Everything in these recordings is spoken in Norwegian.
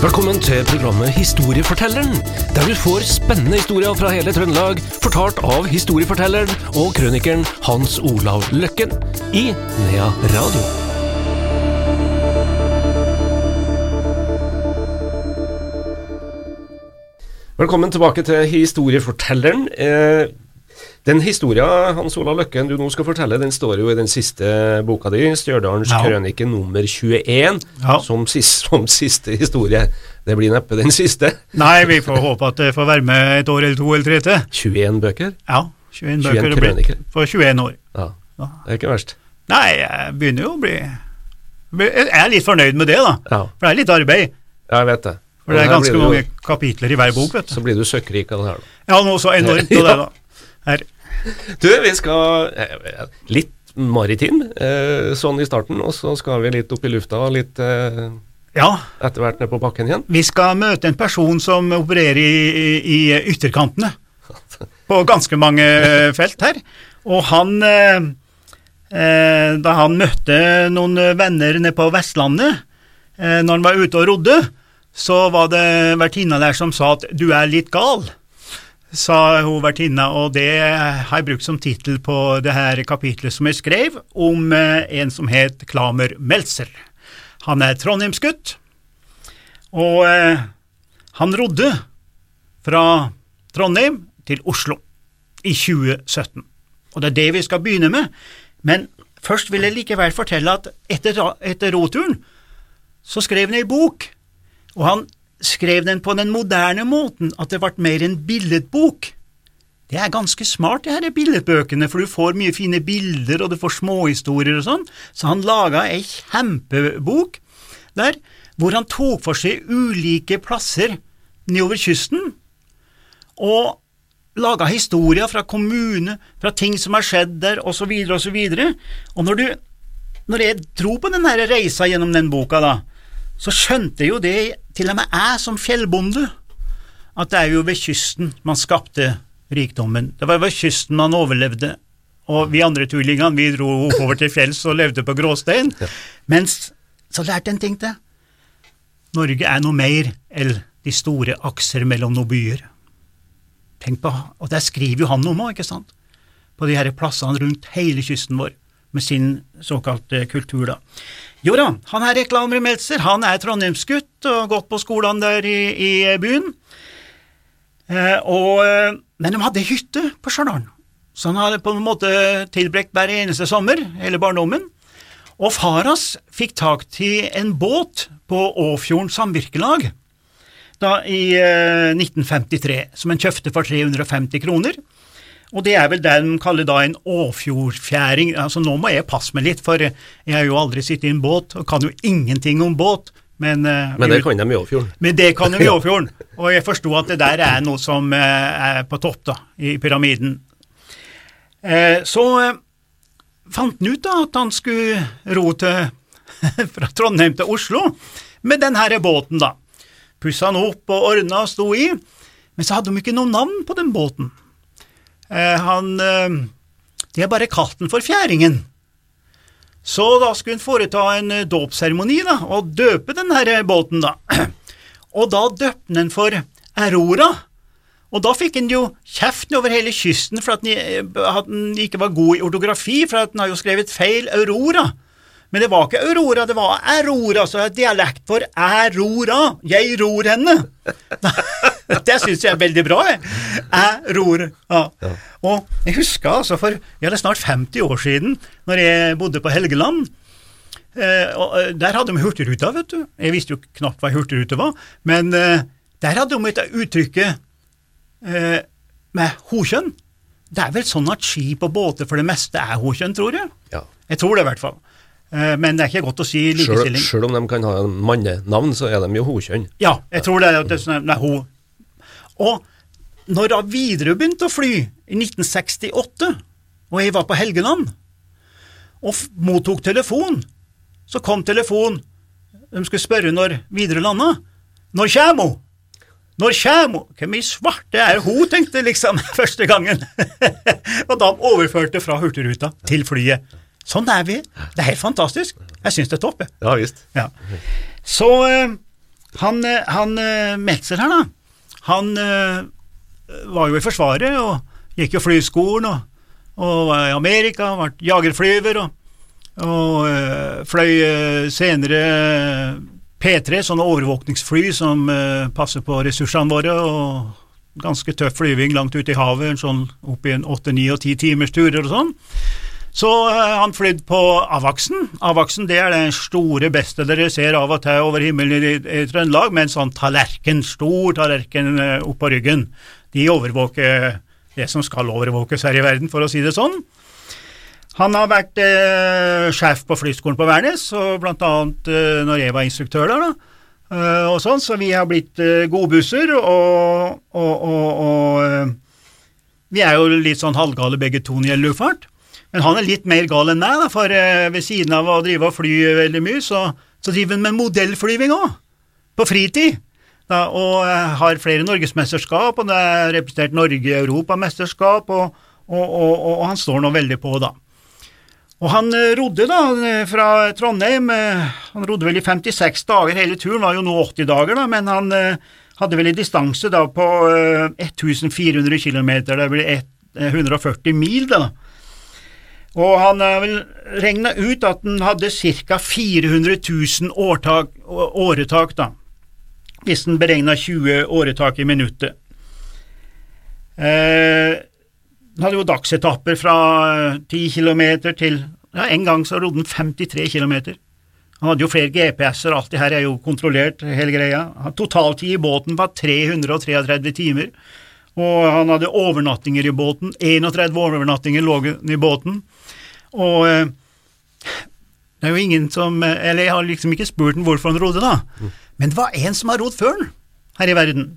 Velkommen til programmet Historiefortelleren, der du får spennende historier fra hele Trøndelag, fortalt av historiefortelleren og krønikeren Hans Olav Løkken i Nea Radio. Velkommen tilbake til Historiefortelleren. Den historien Hans Ola Løkken du nå skal fortelle, den står jo i den siste boka di, Stjørdalens Ja. krønike nummer 21, Ja. som, siste, som siste historie. Det blir neppe den siste. Nei, vi får håpe at det får være med et år eller to eller tre til. 21 bøker. Ja, 21 21 bøker det blir krøniker. for 21 år. Ja, det er ikke verst. Nei, jeg begynner jo å bli Jeg er litt fornøyd med det, da. Ja, For det er litt arbeid. Ja, jeg vet det. For det er ganske mange kapitler i hver bok, vet du. Så blir du søkkrik av det her, da. Ja, noe så enormt av det, da. Her. Du, vi skal eh, litt maritim eh, sånn i starten, og så skal vi litt opp i lufta og litt eh, Ja, etter hvert ned på bakken igjen. vi skal møte en person som opererer i, i, ytterkantene på ganske mange felt her. Og han Da han møtte noen venner nede på Vestlandet, når han var ute og rodde, så var det vertinna der som sa at 'du er litt gal', sa hun vertinna, og det har jeg brukt som tittel på det her kapitlet som jeg skrev om eh, en som het Klamer Meltzer. Han er trondheimsgutt, og eh, han rodde fra Trondheim til Oslo i 2017. Og det er det vi skal begynne med. Men først vil jeg likevel fortelle at etter, etter roturen så skrev han ei bok, og han skrev den på den moderne måten at det ble mer en billedbok. Det er ganske smart, det her billedbøkene, for du får mye fine bilder, og du får småhistorier og sånn. Så han laga ei kjempebok der hvor han tok for seg ulike plasser nedover kysten, og laga historier fra kommune, fra ting som har skjedd der, osv., osv. Og når du når jeg dro på den reisa gjennom den boka, da, så skjønte jo det til og med jeg som fjellbonde, at det er jo ved kysten man skapte rikdommen. Det var ved kysten man overlevde. Og vi andre tullingene, vi dro over til fjells og levde på gråstein. Mens så lærte en ting til. Norge er noe mer enn de store akser mellom noen byer. Tenk på, og der skriver jo han om òg, ikke sant? På de her plassene rundt hele kysten vår, med sin såkalte kultur, da. Jo da, han her Reklamer Meltzer, han er trondheimsgutt og gått på skolen der i, i byen. Eh, og, eh, men de hadde hytte på Stjørdal, så han hadde på en måte tilbrakt hver eneste sommer, hele barndommen. Og far hans fikk tak til en båt på Åfjorden samvirkelag da i eh, 1953, som han kjøpte for 350 kroner. Og det er vel det de kaller da en åfjordfjæring. Altså nå må jeg passe meg litt, for jeg har jo aldri sittet i en båt og kan jo ingenting om båt. Men, eh, Men det kan de i Åfjorden. men det kan de i Åfjorden. Og jeg forsto at det der er noe som eh, er på topp da, i pyramiden. Eh, Så fant han ut da at han skulle ro til, fra Trondheim til Oslo med den her båten, da. Pussa han opp og ordna og sto i, men så hadde de ikke noe navn på den båten. Eh, Han eh, De har bare kalt den for Fjæringen. Så da skulle hun foreta en eh, dåpsseremoni og døpe den her båten, da. Og da døpte den for Aurora. Og da fikk han jo kjeften over hele kysten for at han ikke var god i ortografi, for at han har jo skrevet feil Aurora. Men det var ikke Aurora, det var Aurora, så er dialekt for Aurora. Jeg ror henne. Det syns jeg er veldig bra, jeg. Jeg ror. Ja. Og jeg husker altså for ja, det er snart 50 år siden, når jeg bodde på Helgeland. Eh, og eh, Der hadde de Hurtigruta, vet du. Jeg visste jo knapt hva Hurtigrute var, men eh, der hadde de et uttrykket eh, med hokjønn. Det er vel sånn at skip og båter for det meste er hokjønn, tror jeg. Ja. Jeg tror det i hvert fall. Eh, men det er ikke godt å si likestilling. sjøl om de kan ha mannenavn, så er de jo hokjønn. Ja, jeg tror det er, det er sånn, nei, ho. Og når da Widerøe begynte å fly i 1968, og jeg var på Helgeland, og mottok telefon, så kom telefon, de skulle spørre når Widerøe landa. Når kjem hun? Når kjem hun? Hvem i svarte er hun, tenkte jeg liksom første gangen. og da overførte fra Hurtigruta til flyet. Sånn er vi. Det er helt fantastisk. Jeg syns det er topp. Ja visst. Ja. Så eh, Han, eh, han eh, Meltzer her, da, han eh, var jo i Forsvaret og gikk jo flyskolen og, og var i Amerika, ble jagerflyver og, og eh, fløy eh, senere P3, sånne overvåkningsfly som passer på ressursene våre, og ganske tøff flyving langt ute i havet, sånn opp i en åtte, ni og ti timers turer og sånn. Så eh, han flydde på Avaksen. Avaksen det er den store beste dere ser av og til over himmelen i, i Trøndelag, med en sånn tallerken, stor tallerken eh, oppå ryggen. De overvåker det som skal overvåkes her i verden, for å si det sånn. Han har vært eh, sjef på flyskolen på Værnes, og blant annet eh, når jeg var instruktør der, da. eh, og sånn, så vi har blitt eh, godbusser, og, og, og, og vi er jo litt sånn halvgale begge to når det gjelder luftfart. Men han er litt mer gal enn meg, da, for eh, ved siden av å drive og fly veldig mye, så, så driver han med modellflyving òg, på fritid. Da, og eh, har flere norgesmesterskap, og det er representert Norge i europamesterskap, og, og, og, og han står nå veldig på, da. Og han eh, rodde da fra Trondheim, han rodde vel i 56 dager, hele turen var jo nå 80 dager, da, men han hadde vel en distanse da på eh, 1400 km, det blir eh, 140 mil, da. Og han har vel regna ut at han hadde ca. 400 000 årtak, åretak, da, hvis han beregna 20 åretak i minuttet. Eh, han hadde jo dagsetapper fra eh, 10 km til ja, En gang så rodde han 53 km. Han hadde jo flere GPS-er, alt det her er jo kontrollert, hele greia. Totaltid i båten var 333 timer, og han hadde overnattinger i båten. 31 overnattinger lå i båten. Og eh, det er jo ingen som eh, Eller jeg har liksom ikke spurt ham hvorfor han rodde, da. Men det var en som har rodd før han her i verden.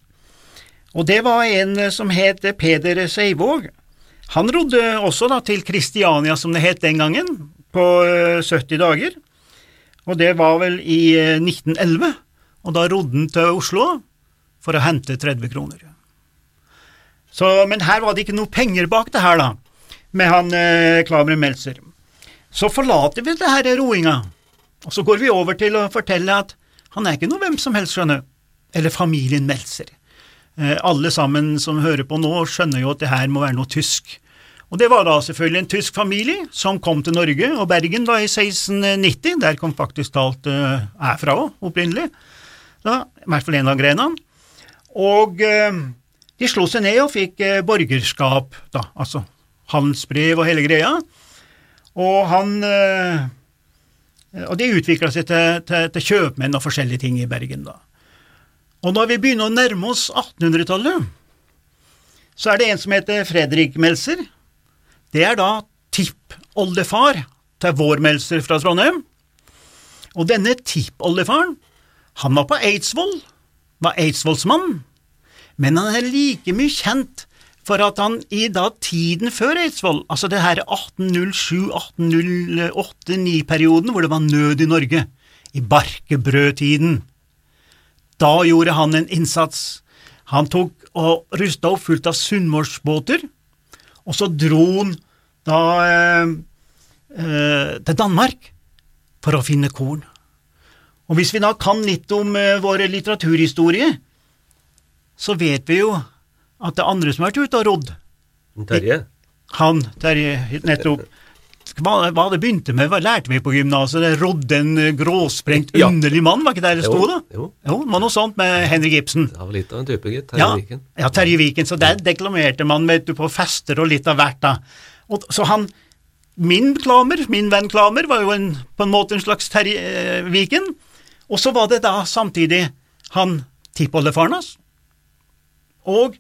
Og det var en eh, som het Peder Seivåg. Han rodde også da til Kristiania, som det het den gangen, på eh, 70 dager. Og det var vel i eh, 1911, og da rodde han til Oslo for å hente 30 kroner. Så, men her var det ikke noe penger bak det her, da, med han eh, Klamre Meltzer. Så forlater vi det her roinga, og så går vi over til å fortelle at han er ikke noe hvem som helst, skjønner, eller familien Meltzer. Eh, alle sammen som hører på nå, skjønner jo at det her må være noe tysk. Og det var da selvfølgelig en tysk familie som kom til Norge og Bergen da i 1690. Der kom faktisk talt uh, er fra òg, opprinnelig. Da, I hvert fall en av grenene. Og uh, de slo seg ned og fikk uh, borgerskap, da, altså handelsbrev og hele greia. Og han eh, Og de utvikla seg til, til, til kjøpmenn og forskjellige ting i Bergen, da. Og når vi begynner å nærme oss 1800-tallet, så er det en som heter Fredrik Melser. Det er da tippoldefar til vår Melser fra Trondheim. Og denne tippoldefaren, han var på Eidsvoll, var eidsvollsmann, men han er like mye kjent for at han i da tiden før Eidsvoll, altså det her 1807-1808-9-perioden hvor det var nød i Norge, i barkebrødtiden, da gjorde han en innsats. Han tok og rusta opp fullt av sunnmørsbåter, og så dro han da eh, eh, til Danmark for å finne korn. Og hvis vi da kan litt om eh, vår litteraturhistorie, så vet vi jo at det er andre som har vært ute og rodd. Terje? Han, Terje, nettopp. Hva, hva det begynte med, hva lærte vi på gymnaset? Rodde en eh, gråsprengt, Ja. underlig mann, var ikke det det sto, da? Jo, Jo, det var noe sånt med Henrik Ibsen. det var litt av en type, gitt. Terje Ja, Viken. ja, Terje Viken. Så der deklamerte man vet du, på fester og litt av hvert. da. Og, så han, Min Klamer, min venn Klamer, var jo en, på en måte en slags Terje eh, Viken. Og så var det da samtidig han tippoldefaren hans, og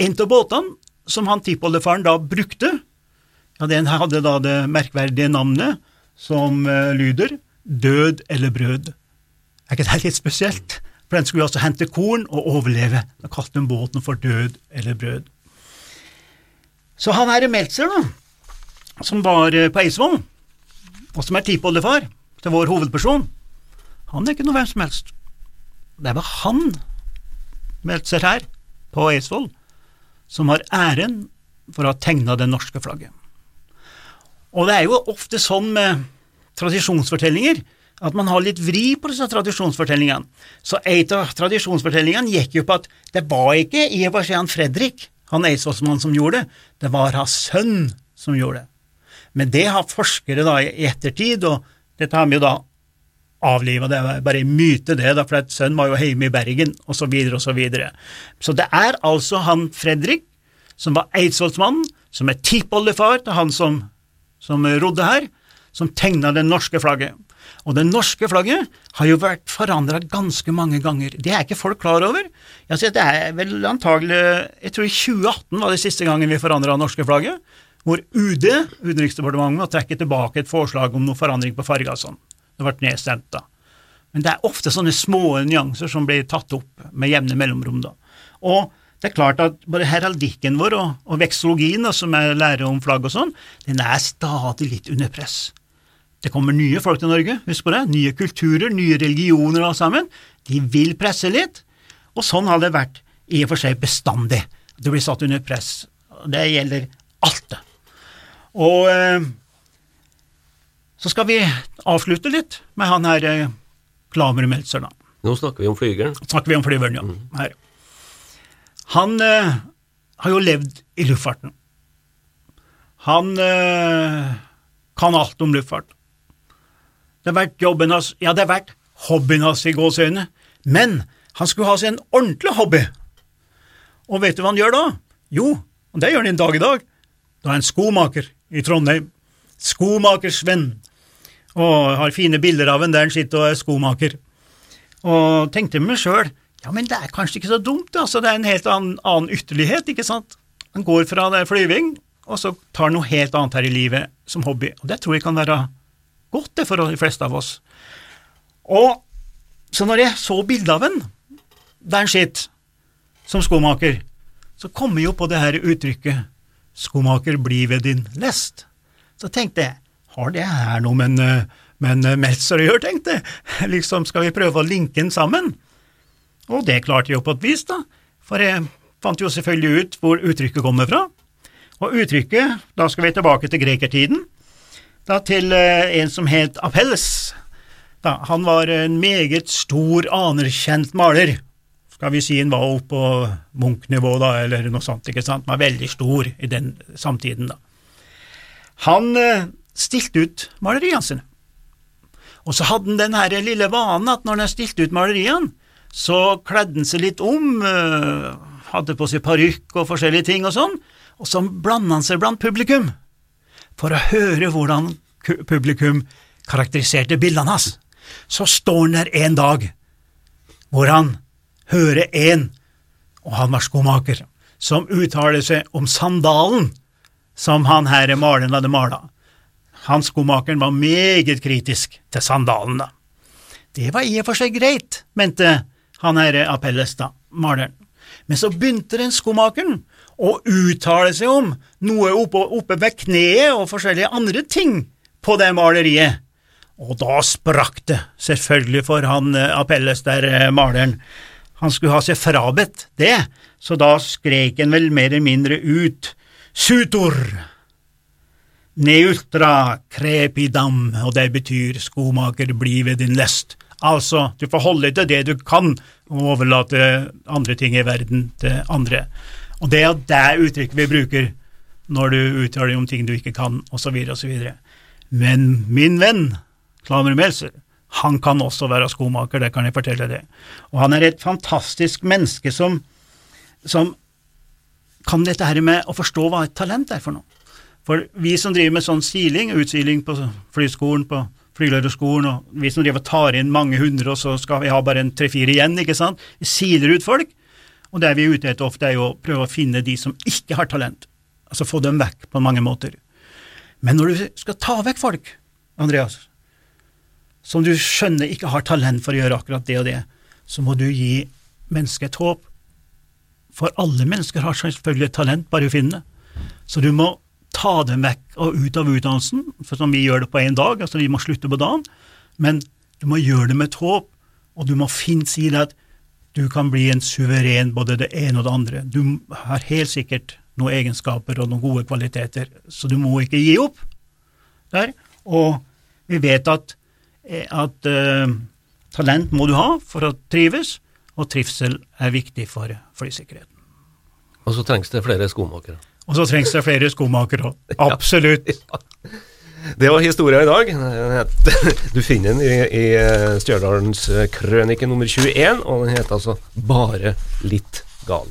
en av båtene som han tippoldefaren da brukte, ja, den hadde da det merkverdige navnet som eh, lyder Død eller brød. Er ikke det litt spesielt? For den skulle altså hente korn og overleve. Da kalte de båten for Død eller brød. Så han herre Meltzer, da, som var eh, på Eidsvoll, og som er tippoldefar til vår hovedperson, han er ikke noe hvem som helst. Det var han, Meltzer her, på Eidsvoll, som har æren for å ha tegna det norske flagget. Og det er jo ofte sånn med tradisjonsfortellinger at man har litt vri på disse tradisjonsfortellingene. Så en av tradisjonsfortellingene gikk jo på at det var ikke i og for seg han Fredrik, han eidsvollsmannen, som gjorde det, det var hans sønn som gjorde det. Men det har forskere da i ettertid, og dette har vi jo da avliva, det er bare en myte det, da, for sønnen var jo hjemme i Bergen, og så videre og så videre. Så det er altså han Fredrik, som var eidsvollsmannen, som er tippoldefar til han som, som rodde her, som tegna det norske flagget. Og det norske flagget har jo vært forandra ganske mange ganger. Det er ikke folk klar over. Jeg det er vel antagelig Jeg tror i 2018 var det siste gangen vi forandra det norske flagget, hvor UD, Utenriksdepartementet, må trekke tilbake et forslag om noe forandring på farga sånn. Det ble nedstemt da. Men det er ofte sånne små nyanser som blir tatt opp med jevne mellomrom. da. Og det er klart at både heraldikken vår og, og veksologien, da, som jeg lærer om flagg og sånn, den er stadig litt under press. Det kommer nye folk til Norge, husk på det, nye kulturer, nye religioner og alt sammen. De vil presse litt, og sånn har det vært i og for seg bestandig. Det blir satt under press. Det gjelder alt, det. Og eh, så skal vi avslutte litt med han her eh, Klamer Meltzer, da. Nå snakker vi om flygeren. Snakker vi om flyveren, ja. Her. Han eh, har jo levd i luftfarten. Han eh, kan alt om luftfart. Det har vært jobben hans, ja, det har vært hobbyen hans i gåseøynene, men han skulle ha seg en ordentlig hobby. Og vet du hva han gjør da? Jo, og det gjør han en dag i dag. Da er han skomaker i Trondheim. Skomakersvenn. Og har fine bilder av en der han sitter og er skomaker. Og tenkte meg sjøl, ja, men det er kanskje ikke så dumt, altså, det er en helt annen, annen ytterlighet, ikke sant? Han går fra det flyving, og så tar noe helt annet her i livet som hobby, og det tror jeg kan være godt det for de fleste av oss. Og så når jeg så bildet av en der han sitter som skomaker, så kommer jo på det her uttrykket 'skomaker, bli ved din lest'. Så tenkte jeg, har det her noe med en, med å gjøre, tenkte jeg. Liksom, skal vi prøve å linke den sammen? Og det klarte jeg jo på et vis, da, for jeg fant jo selvfølgelig ut hvor uttrykket kommer fra. Og uttrykket, da skal vi tilbake til grekertiden, da til eh, en som het Apelles. Da, han var en meget stor, anerkjent maler. Skal vi si han var oppe på Munch-nivå, da, eller noe sånt, ikke sant. Han var veldig stor i den samtiden, da. Han eh, stilte ut maleriene sine. Og så hadde han den her lille vanen at når han stilte ut maleriene, så kledde han seg litt om, eh, hadde på seg parykk og forskjellige ting og sånn, og så blanda han seg blant publikum for å høre hvordan publikum karakteriserte bildene hans. Så står han der en dag hvor han hører en, og han var skomaker, som uttaler seg om sandalen som han her maleren hadde mala. Han skomakeren var meget kritisk til sandalen, da. Det var i og for seg greit, mente han her Apelles, da, maleren. Men så begynte den skomakeren å uttale seg om noe oppe, oppe ved kneet og forskjellige andre ting på det maleriet. Og da sprakk det, selvfølgelig for han eh, Apelles der, eh, maleren. Han skulle ha seg frabedt det, så da skrek han vel mer eller mindre ut Sutor! Neultra crepidam, og det betyr skomaker, bli ved din lest. Altså, du får holde til det du kan, og overlate andre ting i verden til andre. Og det er det uttrykket vi bruker når du uttaler om ting du ikke kan, osv., osv. Men min venn, Klamer Melser, han kan også være skomaker, det kan jeg fortelle deg. Og han er et fantastisk menneske som, som kan dette her med å forstå hva et talent er for noe. For vi som driver med sånn siling, utsiling på flyskolen, på flygelærerskolen, og vi som driver og tar inn mange hundre, og så skal vi ha bare en tre-fire igjen, ikke sant, vi siler ut folk, og det vi er ute etter ofte, er jo å prøve å finne de som ikke har talent, altså få dem vekk på mange måter. Men når du skal ta vekk folk, Andreas, som du skjønner ikke har talent for å gjøre akkurat det og det, så må du gi mennesket et håp. For alle mennesker har selvfølgelig talent, bare å finne det. Så du må ta dem vekk og ut av utdannelsen, for som vi gjør det på én dag, altså vi må slutte på dagen, men du må gjøre det med et håp, og du må finne si det at du kan bli en suveren både det ene og det andre. Du har helt sikkert noen egenskaper og noen gode kvaliteter, så du må ikke gi opp der. Og vi vet at eh, at uh, talent må du ha for å trives, og trivsel er viktig for flysikkerheten. Og så trengs det flere skomakere. Og så trengs det flere skomakere òg. Absolutt. Det var historia i dag. Du finner den i, i eh, Stjørdalens eh, krønike nummer 21, og den heter altså Bare litt gal.